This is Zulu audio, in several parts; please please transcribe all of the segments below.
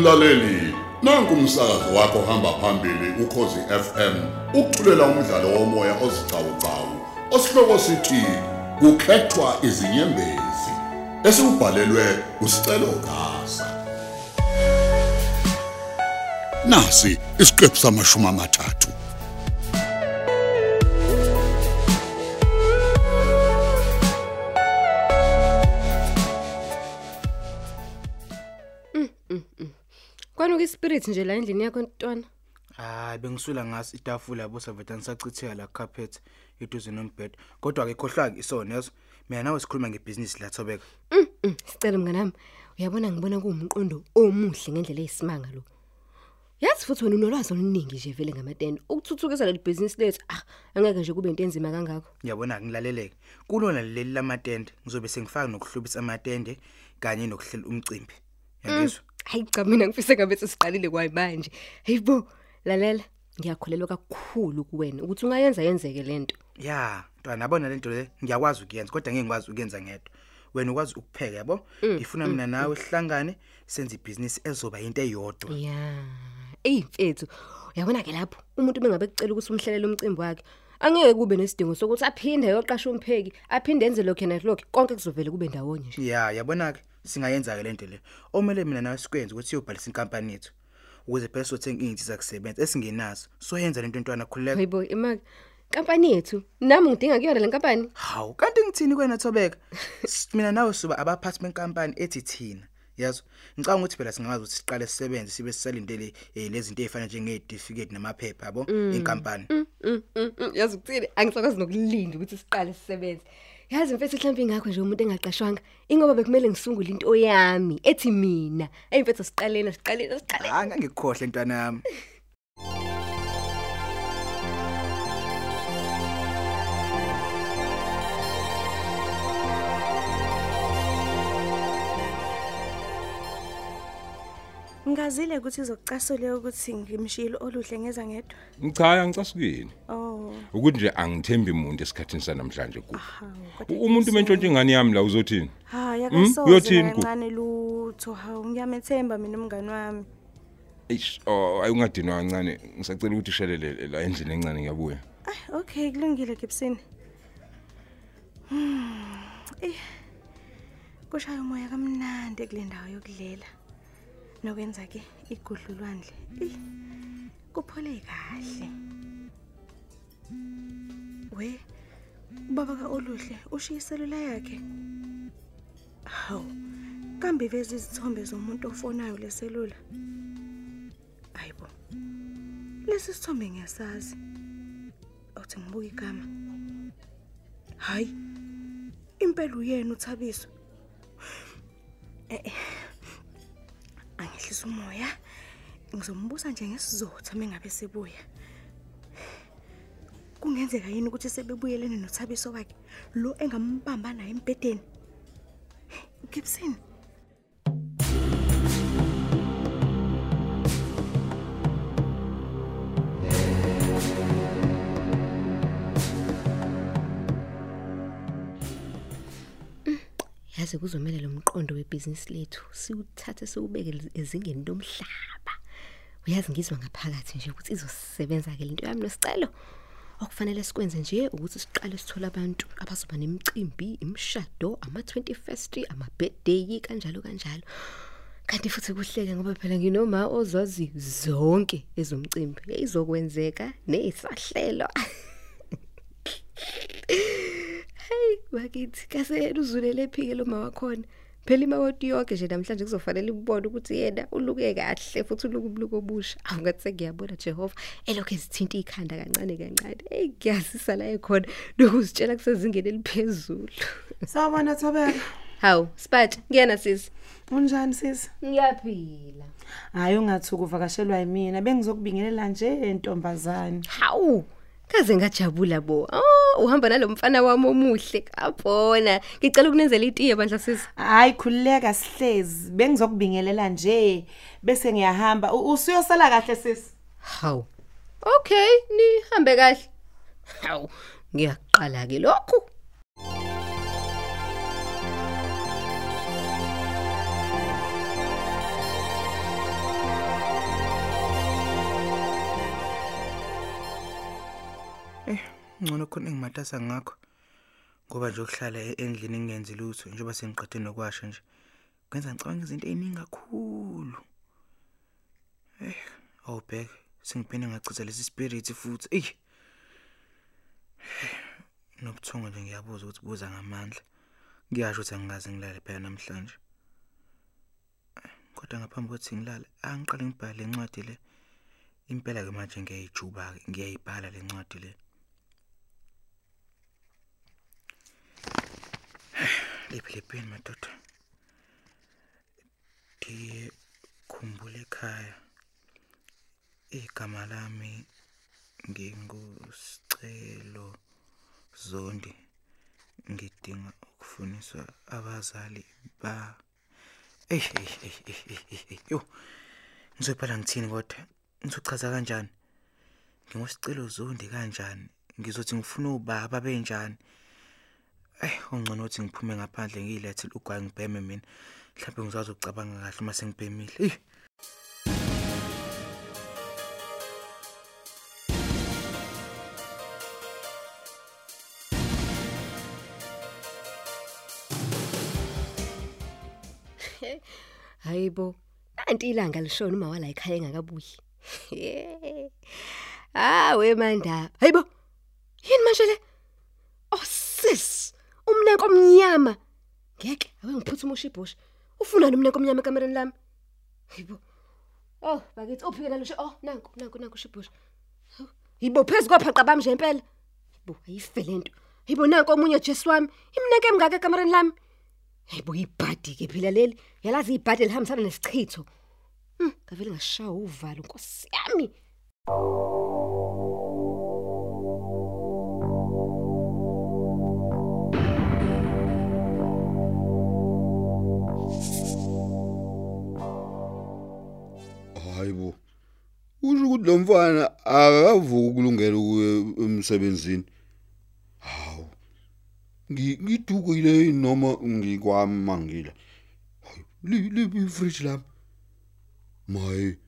Mlaleli, nanku umsakazo wakho hamba phambili ukhozi FM. Ukuthulela umdlalo womoya ozicawucawu. Osihloko sithi kukhethwa izinyembezi. Esibhalelwe usicelo gasa. Nasi isiqephu samashumi amathathu. Kwanuka ispirit nje la endlini yakho ntwana. Hayi bengisula ngaso itafula yabo savetha ngisachitheka la carpet eduze nombhede. Kodwa ke khohlwa ke isona yazo. Mina nawe sikhuluma ngebusiness la Thobeka. Mm, Sicela mnganami. Uyabona ngibona kuwumqondo omuhle ngendlela eyisimanga lo. Yazi futhi wena unolwazi oluningi nje vele ngamatende. Ukuthuthukisa leli business lethu ah angeke nje kube into enzima kangako. Ngiyabona ngilaleleke. Kulona leli lamatende ngizobe sengifaka nokuhlubisa amatende kanye nokuhlela umcimbi. Yangizwa? Hayi cha mina ngifise ngabe sesiqalile kwayi manje. Hayibo lalela ngiyakholelwa kakhulu kuwena ukuthi ungayenza yenzeke lento. Ya, ntwana yabona lento le ngiyakwazi ukuyenza kodwa ngeke ngikwazi ukuyenza ngedwa. Wena ukwazi ukupheka yabo? Ngifuna mina nawe sihlangane senze ibusiness ezoba into eyodwa. Ya. Ey mfethu uyabona ke lapho umuntu bengabe kucela ukuthi umhlelele umcimbi wakhe angeke kube nesidingo sokuthi aphinde yoqasha umpheki aphinde enze lokho na lokho konke kuzovela kube ndawonye nje. Ya, yabona ke singayenza ke lento le. Omele mina nawe sikwenze ukuthi uyobhalisa inkampani yethu. Ukuze phela sothenga izinto zakusebenza esingenazo. Soyenza lento ntwana khuleka. Hayibo imali kampani yethu nami ngidinga kuyona le nkampani. Hawu, kanti ngithini kwena Thobeka? S- Mina nawe suba abaphathi benkampani ethi thina. Yazo. Ngicabanga ukuthi phela singazi ukuthi siqale sisebenze sibe sisalindele eh, lezi zinto ezifana njengezitifiketi namaphepha yabo inkampani. Mm, mm, mm, yazi ukuthini angisakwazi nokulinda ukuthi siqale sisebenze. Yazi mfethu mhlawumbe ingakho nje umuntu engaqashwanga ingoba bekumele ngisungule into yami ethi mina. Hey mfethu siqalena siqalena siqalena. Hayi ngangikukhohle ntwana yami. Ngazile ukuthi izokucasula ukuthi ngimshilo oluhle ngeza ngedwa. Cha angicasukini. Oh, Ukuthi nje angithembi umuntu esikhathini sanamhlanje ku. hawu. kodwa Umuntu ngiyasole. mentshontshe ingane yami la uzothini? Hayi Hmm? akasoze Uyothini ku? kancane lutho hawu ngiyamethemba mina umngani wami. Eish, oh ayungadinwa kancane. Ngisacela ukuthi ushelele la endlini encane ngiyabuya. Ay okay kulungile Gibson. Hmm. Eh. Kushaya umoya kamnandi kule ndawo yokudlela. Nokwenza ke igudlulwandle. Kuphole kahle. We ubaba kaOluhle ushiya iselula yakhe. Haw. Kambe vezi izithombe zomuntu ofonayo leselula. Ayibo. Lesi sithombe ngiyasazi. Awuthi ngibuka igama. Hayi. Impela uyena uThabiso. Eh. Eh. Angihlisa umoya. Ngizombuza nje ngesizotha mengabe sebuya. Kungenzeka yini ukuthi sebebuyelene noThabiso wakhe lo engambamba naye embedeni? Gibson. Yazi kuzomela lo mqondo webusiness lethu siwuthathe siubeke ezingeni lomhlaba. Uyazi ngizwa ngaphakathi nje ukuthi izosebenza ke lento yami nosicelo. Okufanele sikwenze nje ukuthi siqale sithola abantu abazoba nemicimbi, imishado, ama 21st, ama birthday kanjalo kanjalo. Kanti futhi kuhleke ngoba phela nginoma ozazi zonke ezomcimbi. Eyizokwenzeka nezisahlelo. Hey bakithi kase uzulele phike lo mama wakhona. Phela imawoti yonke nje namhlanje kuzofanele ibone ukuthi yena uluke kahle futhi uluke ubuluko obusha. Awungathi sengiyabona Jehova elokhu ezithinta ikhanda kancane kancane. Hey ngiyazisa la ekhona lokuzitshela kusezingeni eliphezulu. Sawubona Thobeka. Hawu, Spatsha, ngiyana sisi. Unjani sisi? Ngiyaphila. Hayi ungathi ukuvakashelwa yimina. Bengizokubingelela nje entombazane. Hawu, kaze ngajabula bo. Oh, uhamba nalomfana wami omuhle kabona. Ngicela ukunenzela itiye bandla sisi. Hayi khulileka sihlezi. Bengizokubingelela nje bese ngiyahamba. U- Usuyosala kahle sisi. Hawu. Okay, nihambe kahle. Hawu, ngiyaqala ke lokhu. Eh, ngcono khona engimatasa ngakho. Ngoba nje ukuhlala endlini ngingenzi lutho njengoba sengiqede nokwasha nje. Kwenza ngicabanga izinto eziningi kakhulu. Eh, awubheke sengiphinde ngachitha lesi spirit futhi. Ey. Nobuthongo nje ngiyabuza ukuthi buza ngamandla. Ngiyasho ukuthi angikaze ngilale phela namhlanje. Kodwa ngaphambi kokuthi ngilale, angiqale ngibhale le ncwadi le. Impela ke manje ngiyayijuba ngiyayibhala le ncwadi le. Lephi lepeni madoda. Ndiye khumbula ekhaya. Igama lami ngingusicelo Zondi. Ngidinga ukufuniswa abazali ba Ey ey ey ey, ey, ey. Yo. Ngizobhala ngithini kodwa? Ngizochaza kanjani? Ngingusicelo Zondi kanjani? Ngizothi ngifuna ubaba benjani? Eh, ungcono ukuthi ngiphume ngaphandle ngiyilethe ugwayi ngibheme mina. Mhlawumbe ngizazi ukucabanga kahle uma sengibhemile. Eh. Hayibo. Nanti ilanga lishona uma wala ekhaya engakabuyi. Ah we mandaba. Hayibo. Yini manje le? Oh sis, umnenko omnyama. Ngeke, awe ngiphuthuma ushibhoshi. Ufuna nomnenko omnyama ekamereni lami. Hayibo. Oh, bakithi uphike lo oh nanku nanku nanku ushibhoshi. Yibo phezulu kophaqa bami nje impela. Yibo ayife lento. Yibo nanku omunye Jesu wami. Imnenke emngaka ekamereni lami. Hayibo ibhadi ke phela leli. Yalazi ibhadi lihambisana nesichitho. Hm, ngavele ngashaya uvalo Nkosi yami. Hayibo. Ukuthi lo mfana akavuki ukulungela ukuya emsebenzini. Hawu. Ngi ngidukile noma ngikwami mangila. Hayi, li lipi fridge lami. Maye.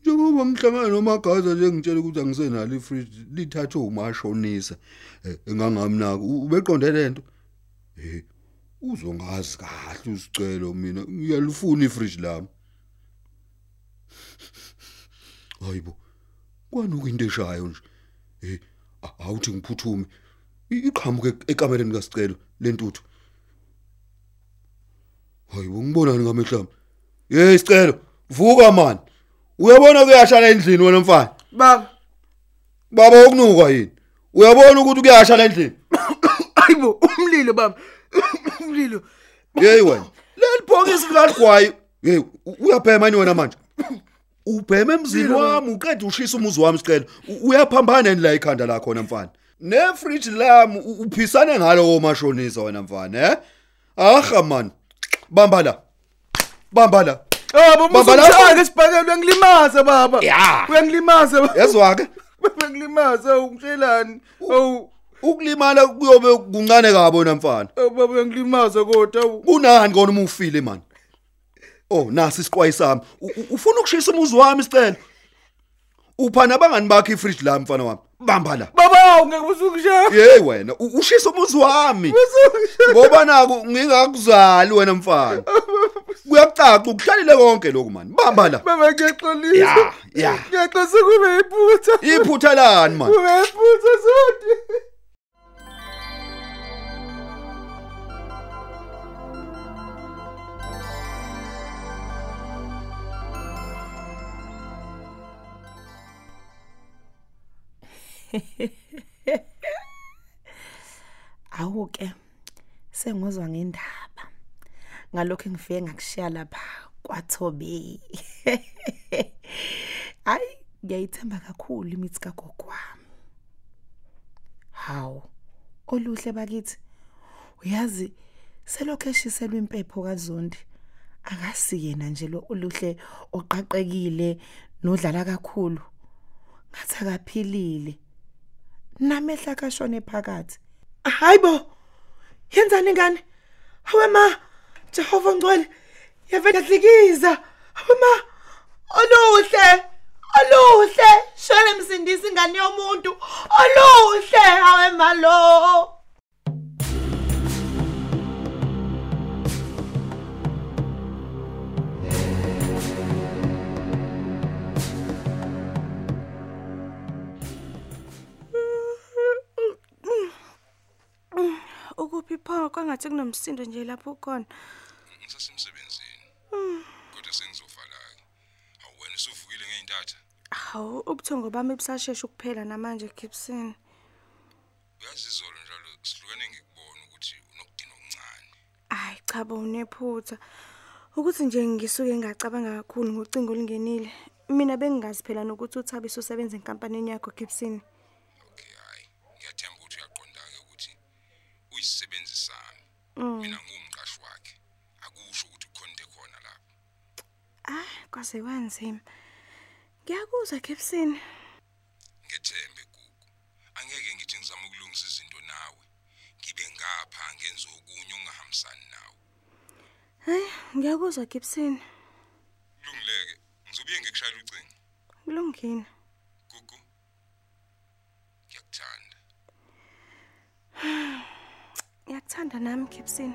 Njengoba ngihlangana nomagaza nje ngitshela ukuthi angisenalo ifridge lithathwe umashonisa eh, engangamnaka ubeqonde lento. Eh uzongazi kahle usicelo mina ngiyalufuna ifridge lami. Hayibo. Kwanuka into eshayo nje. Eh awuthi ngiphuthume. Iqhamuke ekamereni kasicelo lentuthu. Hayibo ngibonani ngamehlami. Hey sicelo, vuka man. Uyabona kuyashala endlini wena mfana. Baba, Baba ukunuka yini? Uyabona ukuthi kuyashala endlini? ayibo umlilo baba. Umlilo. Hey wena. Leli bhokisi likaligwayi. Hey u- uyabhema yini wena manje? Ubhema emzini wami uqeda ushisa umuzi wami sicela. U- Uyaphambana yini la ikhanda lakho wena mfana? Ne fridge lami u- uphisane ngalo omashonisa wena mfana, eh? Aha man. Bamba la. Bamba la. Baba Baba, la- musishaya ngesibhakela uyangilimaza baba. Ya. Uyangilimaza baba. Yazwa ke? Uyangilimaza ungitshelani? Awu, Ukulimala kuyobe kuncane kabi wena mfana. awu, baba uyangilimaza kodwa. awu. Kunani kona uma ufile man? Oh, nasi isiqwayi sami. U- u- Ufuna ukushisa umuzi wami sicela. Upha nabangani bakhe ifridge la mfana wami. Bamba la. Baba ungeke usungishaya. Hey wena, u- ushisa umuzi wami. Ngoba naku ngingakuzali wena mfana. Kuyacaca ukuhlalile konke lokhu man. Bamba la. Baba ngiyaxolisa. Ya, ya. Ngiyaxolisa kube iphutha. Iphutha lani man? Kube iphutha sonke. Awuke sengozwa ngendaba. Ngalokho engifike ngakushiya lapha kwaThobe. Hayi, ngiyayithemba kakhulu imithi kagogo wami. Hawu, oluhle bakithi. Uyazi selokho eshiselwe impepho kaZondi. Akasiyena nje lo oluhle oqaqekile nodlala kakhulu. Ngathi akaphilile. Namehla kashone phakathi. Hayibo. Yenzani ngane? Hawe ma, Jehova ngcwele. Yavela dlikiza. Hawe ma. Oluhle. oluhle shwele msindisi ingane yomuntu oluhle hawe malo ukuphi pho kwangathi kunomsindo nje lapho ukhona ngisasemsebenzini. Kodwa sengizovala-ke awuwena usuvukile ngey'ntatha? Hawu ubuthongo bami busashesha ukuphela namanje gibson. Uyazi izolo njalo sihlukane ngikubona ukuthi unokudinwa okuncane. Ayi cha bo unephutha. Ukuthi nje ngisuke ngacabanga kakhulu ngocingo olingenile mina bengingazi phela nokuthi uthabiso usebenza enkampanini yakho gibson. Mina nguwumqashi wakhe akusho ukuthi ukhonde khona lapho ah kwaze kwanzima ngiyakuzwa gibson ngethembe gugu. Angeke ngithi ngizama ukulungisa izinto nawe. Ngibe ngapha ngenza okunye okungahambisani nawe. Hayi ngiyakuzwa gibson kulungileke ngizobuye ngikushayela ucingo. Kulungile. Gugu ngiyakuthanda. ngiyakuthanda nami gibson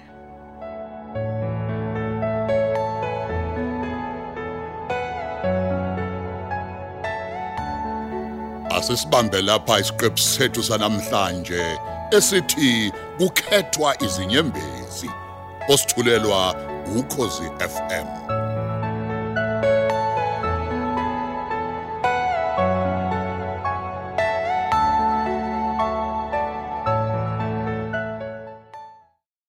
asisibambe lapha isiqephu sethu sanamhlanje esithi kukhethwa izinyembezi. Osithulelwa ukhozi FM